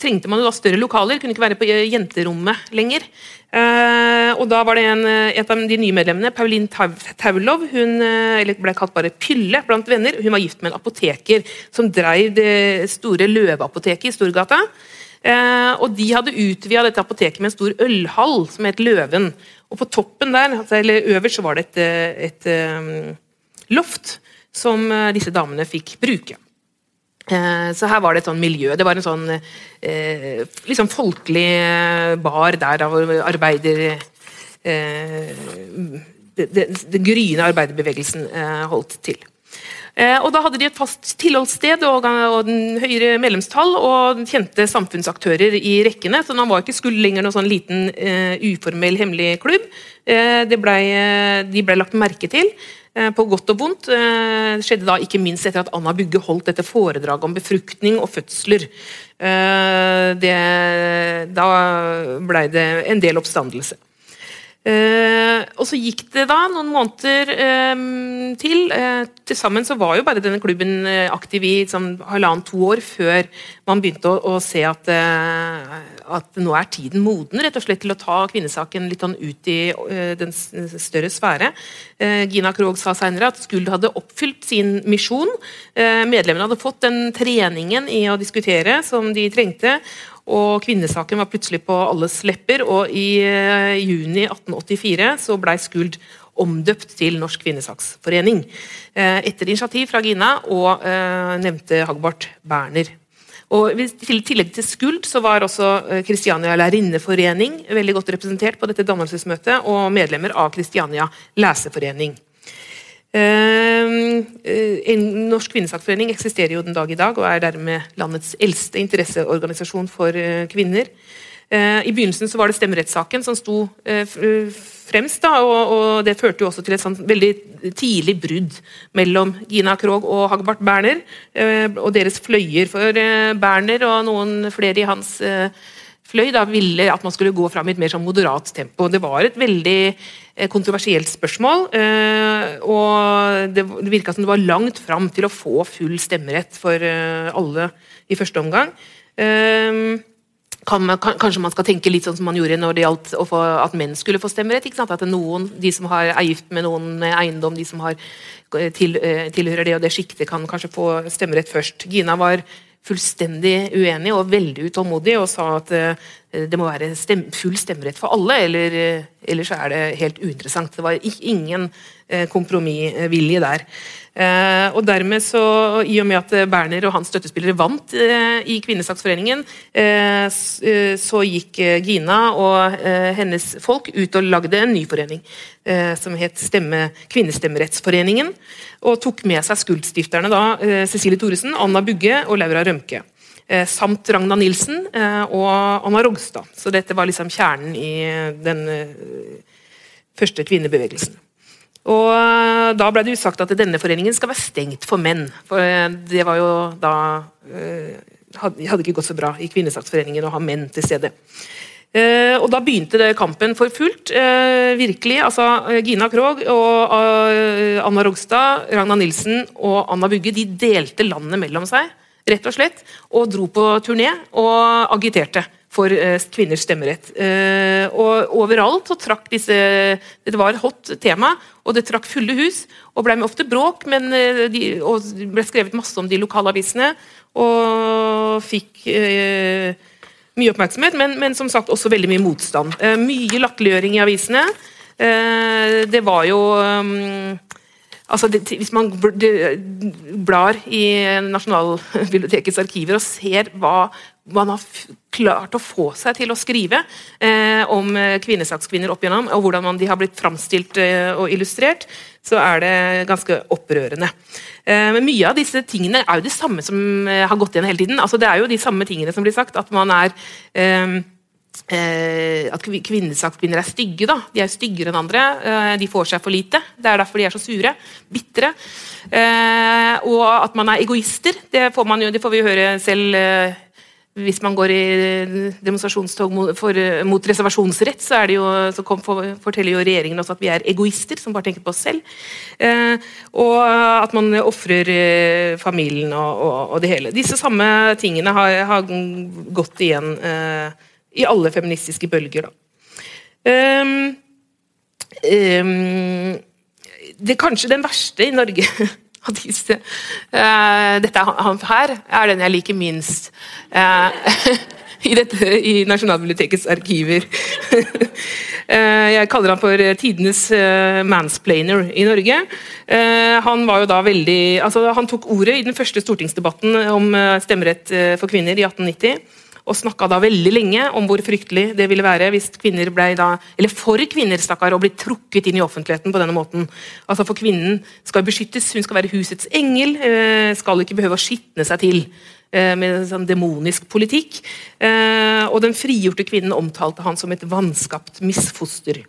trengte man jo da større lokaler, kunne ikke være på jenterommet lenger. Og da var det en, et av de nye medlemmene, Pauline Taulov, hun ble kalt bare Pylle blant venner. Hun var gift med en apoteker som drev det store Løveapoteket i Storgata. Eh, og De hadde utvida dette apoteket med en stor ølhall som het Løven. Og På toppen der, altså, eller øverst, så var det et, eh, et, um, loft som disse damene fikk bruke. Så her var det et sånn miljø. Det var en sånn eh, liksom folkelig bar der av arbeider eh, det gryende arbeiderbevegelsen eh, holdt til. Eh, og Da hadde de et fast tilholdssted og, og høyere medlemstall og kjente samfunnsaktører i rekkene. så Han var ikke skulle lenger noen sånn liten uh, uformell, hemmelig klubb. Uh, ble, de ble lagt merke til. På godt og vondt. Det skjedde da ikke minst etter at Anna Bugge holdt dette foredraget om befruktning og fødsler. Det, da blei det en del oppstandelse. Eh, og så gikk det da noen måneder eh, til. Uh, til sammen så var jo bare denne klubben aktiv i sånn, halvannen-to år før man begynte å, å se at, at, nå er tiden moden rett og slett til å ta kvinnesaken litt sånn ut i den større sfære. Gina Krog sa senere at Skuld hadde oppfylt sin misjon. medlemmene hadde fått den treningen i å diskutere som de trengte. Og kvinnesaken var plutselig på alles lepper, og i uh, juni 1884 så blei Skuld omdøpt til Norsk kvinnesaksforening. Uh, etter initiativ fra Gina og uh, nevnte Hagbart Berner. Og I tillegg til Skuld så var også Kristiania lærerinneforening veldig godt representert på dette dannelsesmøtet, og medlemmer av Kristiania leseforening. Ehm, eh, en Norsk kvinnesaksforening eksisterer jo den dag i dag og er dermed landets eldste interesseorganisasjon for eh, kvinner. Eh, I begynnelsen så var det stemmerettssaken som sto fremst, da, og, det førte jo også til et sånt veldig tidlig brudd mellom Gina Krog og Hagbart Berner og deres fløyer. For Berner og noen flere i hans fløy da ville at man skulle gå fram i et mer sånn moderat tempo. Det var et veldig eh, kontroversielt spørsmål. Eh, og det virka som det var langt fram til å få full stemmerett for eh, alle i første omgang. Man, kanskje man skal tenke litt sånn som man gjorde når det gjaldt få, at menn skulle få stemmerett. At noen, De som har, er gift med noen med eiendom, de som har, til, tilhører det og det sjiktet, kan kanskje få stemmerett først. Gina var fullstendig uenig og veldig utålmodig og sa at uh, det må være stem full stemmerett for alle, eller uh, ellers er det helt uinteressant. Det var ingen uh, kompromissvilje der. Uh, og dermed så, I og med at Berner og hans støttespillere vant i Kvinnesaksforeningen, så gikk Gina og hennes folk ut og lagde en ny forening som het Stemme, Kvinnestemmerettsforeningen og tok med seg Skuldstifterne da, eh, Cecilie Thoresen, Anna Bugge og Laura Rømke. Eh, samt Ragna Nilsen eh, og Anna Rogstad. Så dette var liksom kjernen i den første kvinnebevegelsen. Og Da ble det jo sagt at denne foreningen skal være stengt for menn. For det var jo da hadde ikke gått så bra i Kvinnesaksforeningen å ha menn til stede. Og Da begynte det kampen for fullt. Virkelig, altså eh, Gina Krog og Anna Rogstad, Ragna Nilsen og Anna Bugge de delte landet mellom seg rett og slett, og dro på turné og agiterte for kvinners stemmerett. og Overalt så trakk disse Det var et hot tema, og det trakk fulle hus. og ble med ofte bråk, men de, og ble skrevet masse om de lokale avisene, og fikk mye oppmerksomhet, men, men, som sagt også veldig mye motstand. Eh, mye latterliggjøring i avisene. Eh, det var jo um, Altså, det, hvis man blar i Nasjonalbibliotekets arkiver og ser hva man har klart å få seg til å skrive eh, om eh, kvinnesakskvinner opp igjennom, og hvordan man, de har blitt framstilt eh, og illustrert, så er det ganske opprørende. Eh, men mye av disse tingene er jo det samme som eh, har gått igjen hele tiden. Altså, det er jo de samme tingene som blir sagt. At man er eh, at kvinnesakskvinner er stygge. da. De er styggere enn andre. de får seg for lite. Det er derfor de er så sure. Bitre. og at man er egoister. Det får, man jo, det får vi høre selv hvis man går i demonstrasjonstog mot, for, mot reservasjonsrett, så, jo, så kom, for, forteller jo regjeringen også at vi er egoister som bare tenker på oss selv. Eh, og at man ofrer eh, familien og, og, og, det hele. Disse samme tingene har, har gått igjen eh, i alle feministiske bølger. Um, um, det kanskje den verste i Norge *laughs* av disse uh, Dette han her er den jeg liker minst. Uh, *laughs* i, dette, i Nasjonalbibliotekets arkiver. uh, *laughs* jeg kaller han for tidenes mansplainer i Norge. han var jo da veldig, altså han tok ordet i den første stortingsdebatten om stemmerett for kvinner i 1890 og snakka da veldig lenge om hvor fryktelig det ville være hvis kvinner ble da, eller for kvinner stakkar, å bli trukket inn i offentligheten på denne måten. Altså For kvinnen skal beskyttes, hun skal være husets engel, eh, skal ikke behøve å skitne seg til eh, med en sånn demonisk politikk. Eh, og den frigjorte kvinnen omtalte han som et vanskapt misfoster.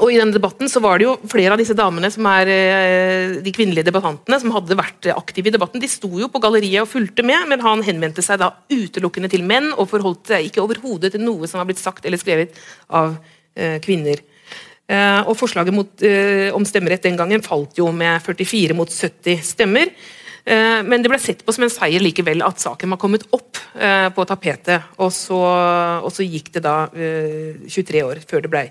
Og I denne debatten så var det jo flere av disse damene som er eh, de kvinnelige debattantene som hadde vært aktive i debatten. De sto jo på galleriet og fulgte med, men han henvendte seg da utelukkende til menn og forholdt seg ikke overhodet til noe som var blitt sagt eller skrevet av eh, kvinner. Eh, og Forslaget mot, om stemmerett den gangen falt jo med 44 mot 70 stemmer. Eh, men det ble sett på som en seier likevel at saken var kommet opp eh, på tapetet. Og så, og så gikk det da 23 år før det ble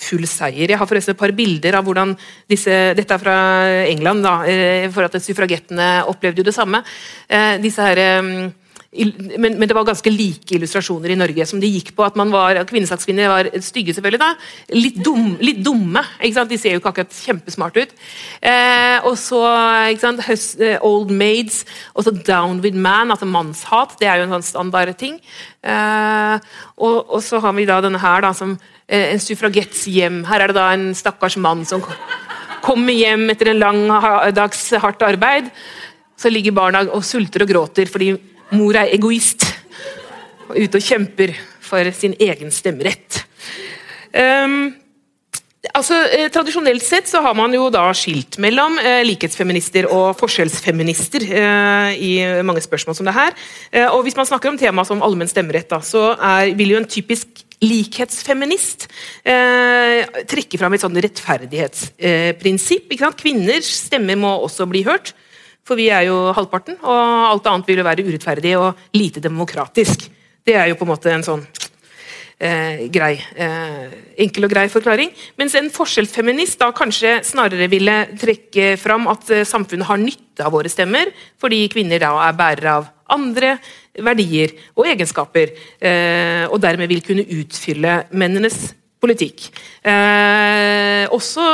full seier. Jeg har forresten et par bilder av hvordan disse Dette er fra England, da, for at suffragettene opplevde jo det samme. Disse her, men, men, det var ganske like illustrasjoner i Norge som de gikk på. at man var, Kvinnesakskvinner var stygge, selvfølgelig. da, Litt, dum, litt dumme. De ser jo ikke akkurat kjempesmarte ut. Eh, og så uh, Old Maids, og så Down with Man, altså mannshat. Det er jo en sånn standard ting. Eh, og, og, så har vi da denne her da, som eh, en suffragetts hjem. Her er det da en stakkars mann som kommer hjem etter en lang dags hardt arbeid. Så ligger barna og sulter og gråter fordi Mor er egoist og ute og kjemper for sin egen stemmerett. Um, altså, eh, Tradisjonelt sett så har man jo da skilt mellom eh, likhetsfeminister og forskjellsfeminister eh, i mange spørsmål som det her. Eh, og Hvis man snakker om tema som allmenn stemmerett, da, så er, vil jo en typisk likhetsfeminist eh, trekke fram et sånn rettferdighetsprinsipp. Kvinners stemmer må også bli hørt. For vi er jo halvparten, og alt annet vil jo være urettferdig og lite demokratisk. Det er jo på en måte en sånn eh, grei, eh, enkel og grei forklaring. Mens en forskjellsfeminist da kanskje snarere ville trekke fram at eh, samfunnet har nytte av våre stemmer, fordi kvinner da er bærere av andre verdier og egenskaper, eh, og dermed vil kunne utfylle mennenes politikk. Eh, også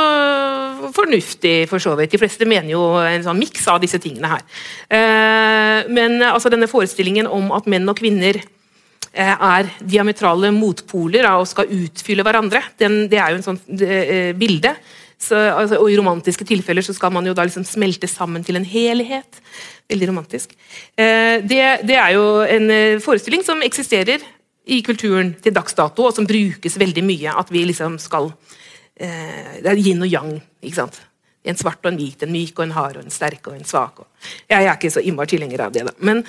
fornuftig, for så vidt. De fleste mener jo en sånn miks av disse tingene her. Eh, men altså, denne forestillingen om at menn og kvinner eh, er diametrale motpoler og skal utfylle hverandre, den, det er jo en sånn det, eh, bilde. Så, altså, og I romantiske tilfeller så skal man jo da liksom smelte sammen til en helhet. Veldig romantisk. Eh, det, det, er jo en eh, forestilling som eksisterer i kulturen til dags dato, og som brukes veldig mye. At vi liksom skal eh, Det er yin og yang. ikke sant? En svart og en hvit, en myk og en hard, og en sterk og en svak. Og, jeg er ikke så innmari tilhenger av det, da. Men,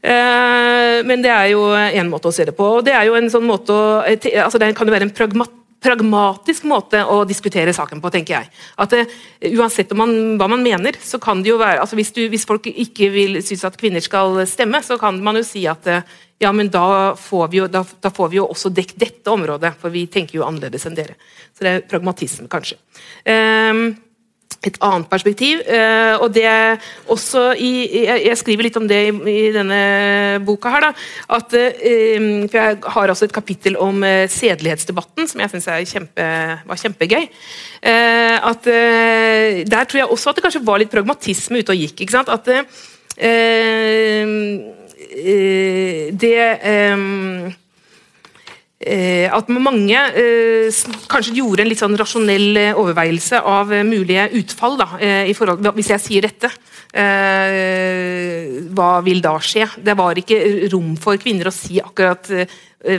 eh, men, det er jo en måte å se det på. og det er jo en sånn måte å, altså Det kan jo være en pragmat, pragmatisk måte å diskutere saken på, tenker jeg. At det, Uansett man, hva man mener, så kan det jo være altså hvis, du, hvis folk ikke vil synes at kvinner skal stemme, så kan man jo si at ja, men da får, vi jo, da, da får vi jo også dekket dette området, for vi tenker jo annerledes enn dere. Så det er pragmatisme, kanskje. Um, et annet perspektiv. Eh, og det også i, Jeg skriver litt om det i, i denne boka. her da, at eh, for Jeg har også et kapittel om eh, sedelighetsdebatten, som jeg syns kjempe, var kjempegøy. at Der tror jeg også at det kanskje var litt pragmatisme ute og gikk. ikke sant, at det Eh, at mange eh, kanskje gjorde en litt sånn rasjonell eh, overveielse av mulige utfall. Da, i forhold, hvis jeg sier dette, hva vil da skje? Det var ikke rom for kvinner å si akkurat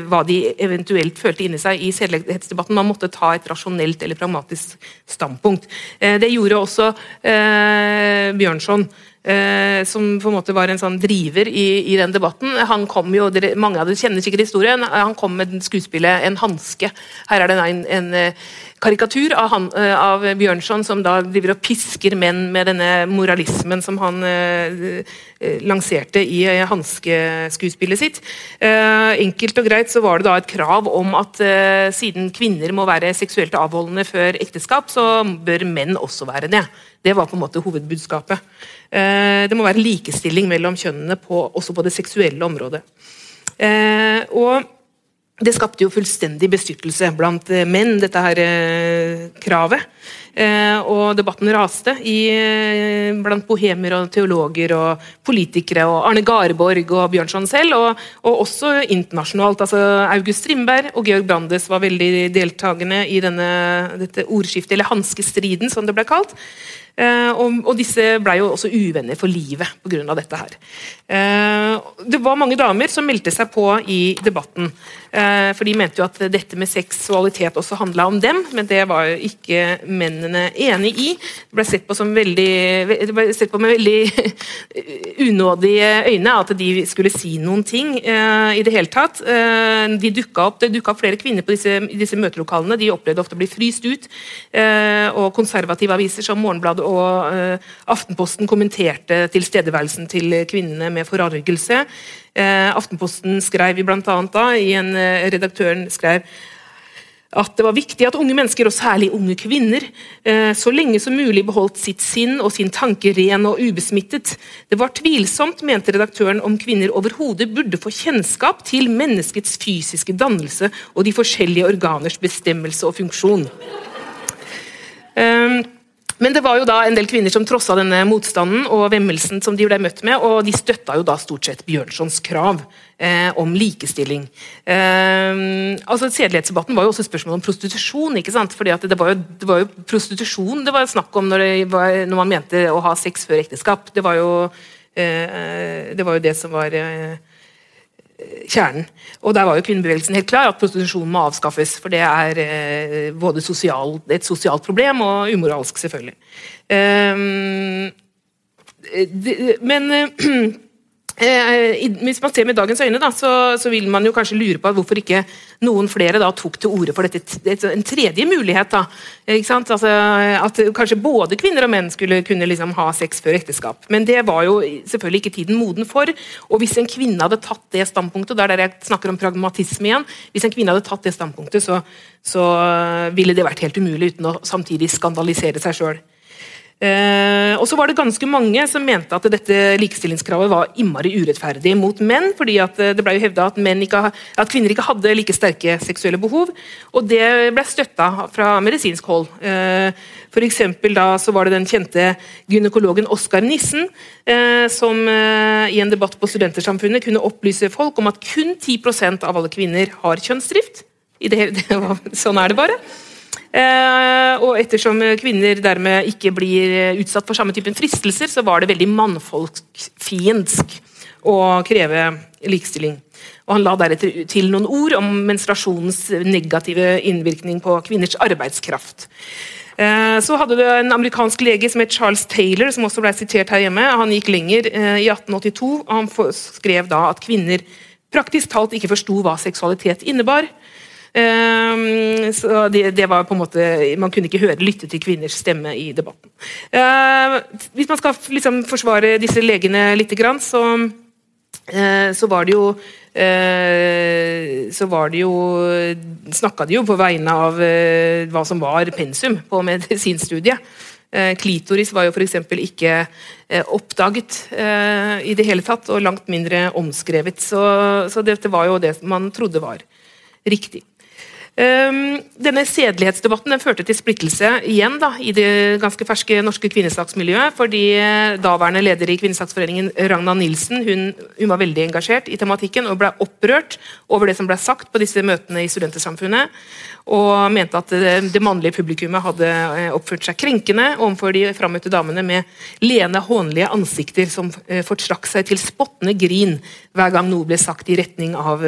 hva de eventuelt følte inni seg i sedelighetsdebatten. Man måtte ta et rasjonelt eller pragmatisk standpunkt. Det gjorde også Bjørnson. Eh, som på en måte var en sånn driver i, i den debatten. Han kom jo, dere, Mange av dere kjenner sikkert historien. Han kom med skuespillet 'En hanske'. Her er det en, en eh, karikatur av, han, eh, av, Bjørnson som da driver og pisker menn med denne moralismen som han eh, lanserte i hanskeskuespillet sitt. Eh, enkelt og greit så var det da et krav om at eh, siden kvinner må være seksuelt avholdende før ekteskap, så bør menn også være det. Det var på en måte hovedbudskapet. Eh, det må være likestilling mellom kjønnene på, også på det seksuelle området. Eh, og det skapte jo fullstendig bestyrtelse blant eh, menn, dette her kravet. og debatten raste i, blant bohemer og teologer og politikere og Arne Garborg og Bjørnson selv, og, og også internasjonalt. altså August Strindberg og Georg Brandes var veldig deltakende i denne, dette ordskiftet, eller hanskestriden, som det ble kalt. Eh, og, disse ble jo også uvenner for livet pga. dette. her. Eh, det var mange damer som meldte seg på i debatten. Eh, for de mente jo at dette med seksualitet også handla om dem, men det var jo ikke mennene enig i. Det ble sett på, som veldig, det ble sett på med veldig *laughs* unådige øyne at de skulle si noen ting i det hele tatt. De dukka opp, det dukka opp flere kvinner på disse, disse møtelokalene. De opplevde ofte å bli fryst ut. Og konservative aviser som Morgenbladet og uh, Aftenposten kommenterte tilstedeværelsen til kvinnene med forargelse. Uh, Aftenposten skrev blant annet da, i en uh, Redaktøren skrev at det var viktig at unge mennesker, og særlig unge kvinner, så lenge som mulig beholdt sitt sinn og sin tanke ren og ubesmittet. Det var tvilsomt, mente redaktøren, om kvinner overhodet burde få kjennskap til menneskets fysiske dannelse og de forskjellige organers bestemmelse og funksjon. Um, men det var jo da en del kvinner som trossa denne motstanden og vemmelsen som de ble møtt med, og de støtta jo da stort sett Bjørnsons krav eh, om likestilling. Eh, altså Sedelighetsdebatten var jo også et spørsmål om prostitusjon. ikke sant? Fordi det var, jo, det, var jo, prostitusjon det var snakk om når, var, når, man mente å ha sex før ekteskap. Det var jo, eh, det, var jo det som var eh, kjernen. Og Der var jo kvinnebevegelsen helt klar, at prostitusjon må avskaffes. For det er eh, både sosial, et sosialt problem og umoralsk, selvfølgelig. Um, det, men *clears throat* eh, hvis man ser med dagens øyne, da, så, så, vil man jo kanskje lure på hvorfor ikke noen flere da, tok til orde for dette, en tredje mulighet. Da, altså, at kanskje både kvinner og menn skulle kunne liksom, ha sex før ekteskap. Men det var jo selvfølgelig ikke tiden moden for. Og hvis en kvinne hadde tatt det standpunktet, der jeg snakker om pragmatisme igjen, hvis en kvinne hadde tatt det standpunktet, så, så ville det vært helt umulig uten å samtidig skandalisere seg sjøl. Eh, og så var det ganske mange som mente at dette likestillingskravet var innmari urettferdig mot menn, fordi eh, det ble jo hevda at, at, kvinner ikke hadde like sterke seksuelle behov. Og det ble støtta fra medisinsk hold. Eh, for da så var det den kjente gynekologen Oskar Nissen eh, som eh, i en debatt på Studentersamfunnet kunne opplyse folk om at kun 10% av alle kvinner har kjønnsdrift. Det, *laughs* det var, sånn er det bare. Eh, og ettersom kvinner dermed ikke blir utsatt for samme typen fristelser, så var det veldig mannfolkfiendsk å kreve likestilling. Og Han la deretter til noen ord om menstruasjonens negative innvirkning på kvinners arbeidskraft. Eh, så hadde du en amerikansk lege som het Charles Taylor, som også ble sitert her hjemme. Han gikk lenger eh, i 1882. og Han skrev da at kvinner praktisk talt ikke forsto hva seksualitet innebar. Ehm, så det, det, var på en måte Man kunne ikke høre, lytte til kvinners stemme i debatten. Ehm, hvis man skal liksom forsvare disse legene litt, så, eh, så var det jo eh, så var det jo Snakka de jo på vegne av eh, hva som var pensum på medisinstudiet. Klitoris var jo f.eks. ikke oppdaget i det hele tatt, og langt mindre omskrevet. Så, så dette var jo det man trodde var riktig. Um, denne Sedelighetsdebatten den førte til splittelse igjen da, i det ganske ferske norske kvinnesaksmiljøet. fordi eh, Daværende leder i Kvinnesaksforeningen, Ragna Nilsen, hun, hun, var veldig engasjert i tematikken og ble opprørt over det som ble sagt på disse møtene i Studentersamfunnet. Og mente at det, det mannlige publikummet hadde eh, oppført seg krenkende overfor de frammøtte damene med lene, hånlige ansikter som fortrakk seg til spottende grin hver gang noe ble sagt i retning av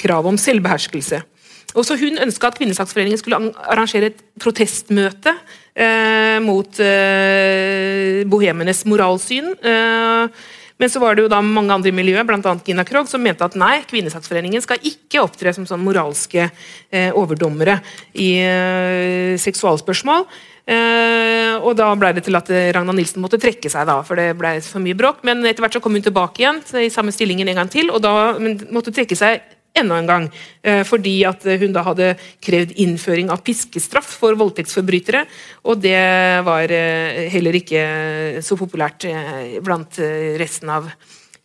krav om selvbeherskelse. Også hun ønska at Kvinnesaksforeningen skulle arrangere et protestmøte eh, mot eh, bohemenes moralsyn. Eh, men så var det jo da mange andre i miljøet, bl.a. Gina Krogh, som mente at nei, Kvinnesaksforeningen skal ikke opptre som sånn moralske eh, overdommere i eh, seksualspørsmål. Uh, og da ble det til at Ragna Nilsen måtte trekke seg, da, for det ble for mye bråk. Men etter hvert så kom hun tilbake igjen i samme stillingen en gang til, og da måtte trekke seg enda en gang. Eh, fordi at hun da hadde krevd innføring av piskestraff for voldtektsforbrytere. Og det var eh, heller ikke så populært eh, blant resten av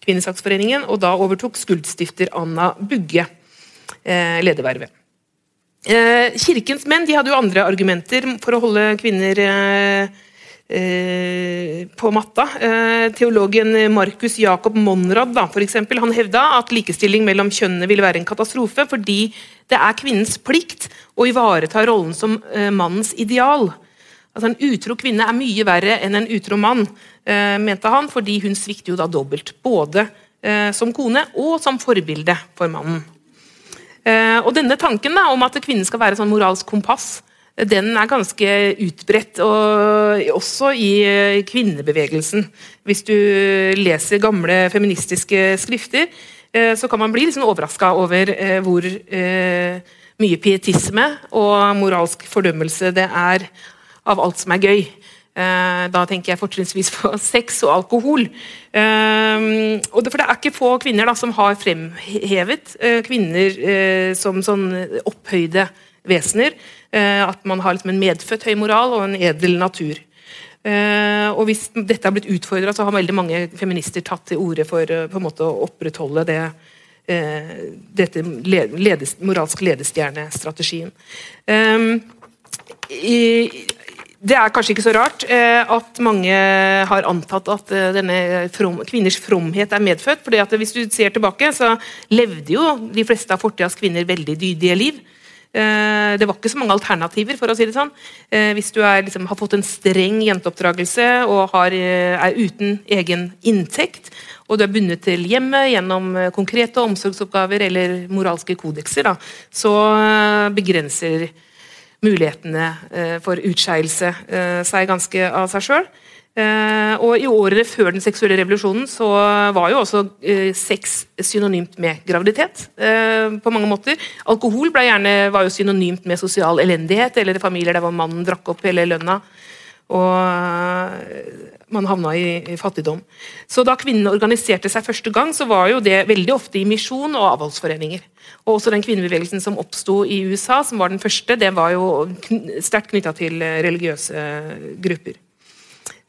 Kvinnesaksforeningen. Og da overtok skuldstifter Anna Bugge ledervervet. Kirkens menn de hadde jo andre argumenter for å holde kvinner Eh, på matta. Eh, teologen Markus Jakob Monrad da, for eksempel, han hevda at likestilling mellom kjønnene ville være en katastrofe fordi det er kvinnens plikt å ivareta rollen som eh, mannens ideal. Altså En utro kvinne er mye verre enn en utro mann, mente han, fordi hun svikter jo da dobbelt. Både som kone og som forbilde for mannen. Og denne tanken da, om at kvinnen skal være sånn moralsk kompass, den er ganske utbredt, og også i eh, kvinnebevegelsen. Hvis du leser gamle feministiske skrifter, eh, så kan man bli liksom overraska over eh, hvor mye pietisme og moralsk fordømmelse det er av alt som er gøy. Da tenker jeg fortrinnsvis på *laughs* sex og alkohol. For det er ikke få kvinner da, som har fremhevet kvinner som sånn opphøyde vesener. Eh, at man har liksom en medfødt høy moral og en edel natur. Eh, og Hvis dette har blitt utfordra, har veldig mange feminister tatt til orde for eh, å opprettholde det, dette ledes, moralsk ledestjernestrategien. Det er kanskje ikke så rart at mange har antatt at from, kvinners fromhet er medfødt. fordi Hvis du ser tilbake, så levde jo de fleste av fortidas kvinner veldig dydige liv. Eh, det var ikke så mange alternativer, for å si det sånn. Eh, hvis du er, liksom, har fått en streng jenteoppdragelse og har, eh, er uten egen inntekt, og du er bundet til hjemmet gjennom konkrete omsorgsoppgaver eller moralske kodekser, da, så begrenser mulighetene for utskeielse seg ganske av seg sjøl. Uh, og I årene før den seksuelle revolusjonen så var jo også uh, sex synonymt med graviditet. Uh, på mange måter. Alkohol gjerne, var jo synonymt med sosial elendighet, eller familier der mannen drakk opp hele lønna. Og man havna i, fattigdom. Så Da kvinnene organiserte seg første gang, så var jo det veldig ofte i misjon og avholdsforeninger. Og også den kvinnebevegelsen som oppsto i USA, som var den første, det var jo sterkt knytta til religiøse grupper.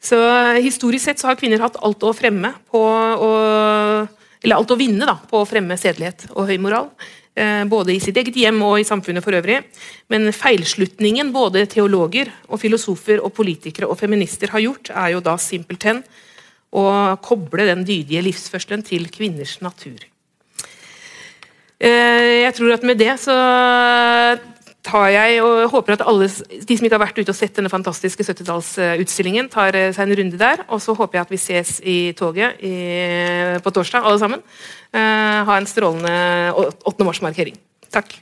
Så Historisk sett så har kvinner hatt alt å på eller alt å vinne da, på å fremme sedelighet og høy moral. Eh, både i sitt eget hjem og i samfunnet for øvrig. Men feilslutningen både teologer, og filosofer, og politikere og feminister har gjort, er jo da simpelthen å koble den dydige livsførselen til kvinners natur. Eh, jeg tror at med det så tar jeg og håper at alle de som ikke har vært ute og sett denne fantastiske 70-tallsutstillingen, tar eh, seg en runde der. Og så håper jeg at vi ses i toget i, på torsdag, alle sammen. Uh, ha en strålende 8. mars-markering. Takk.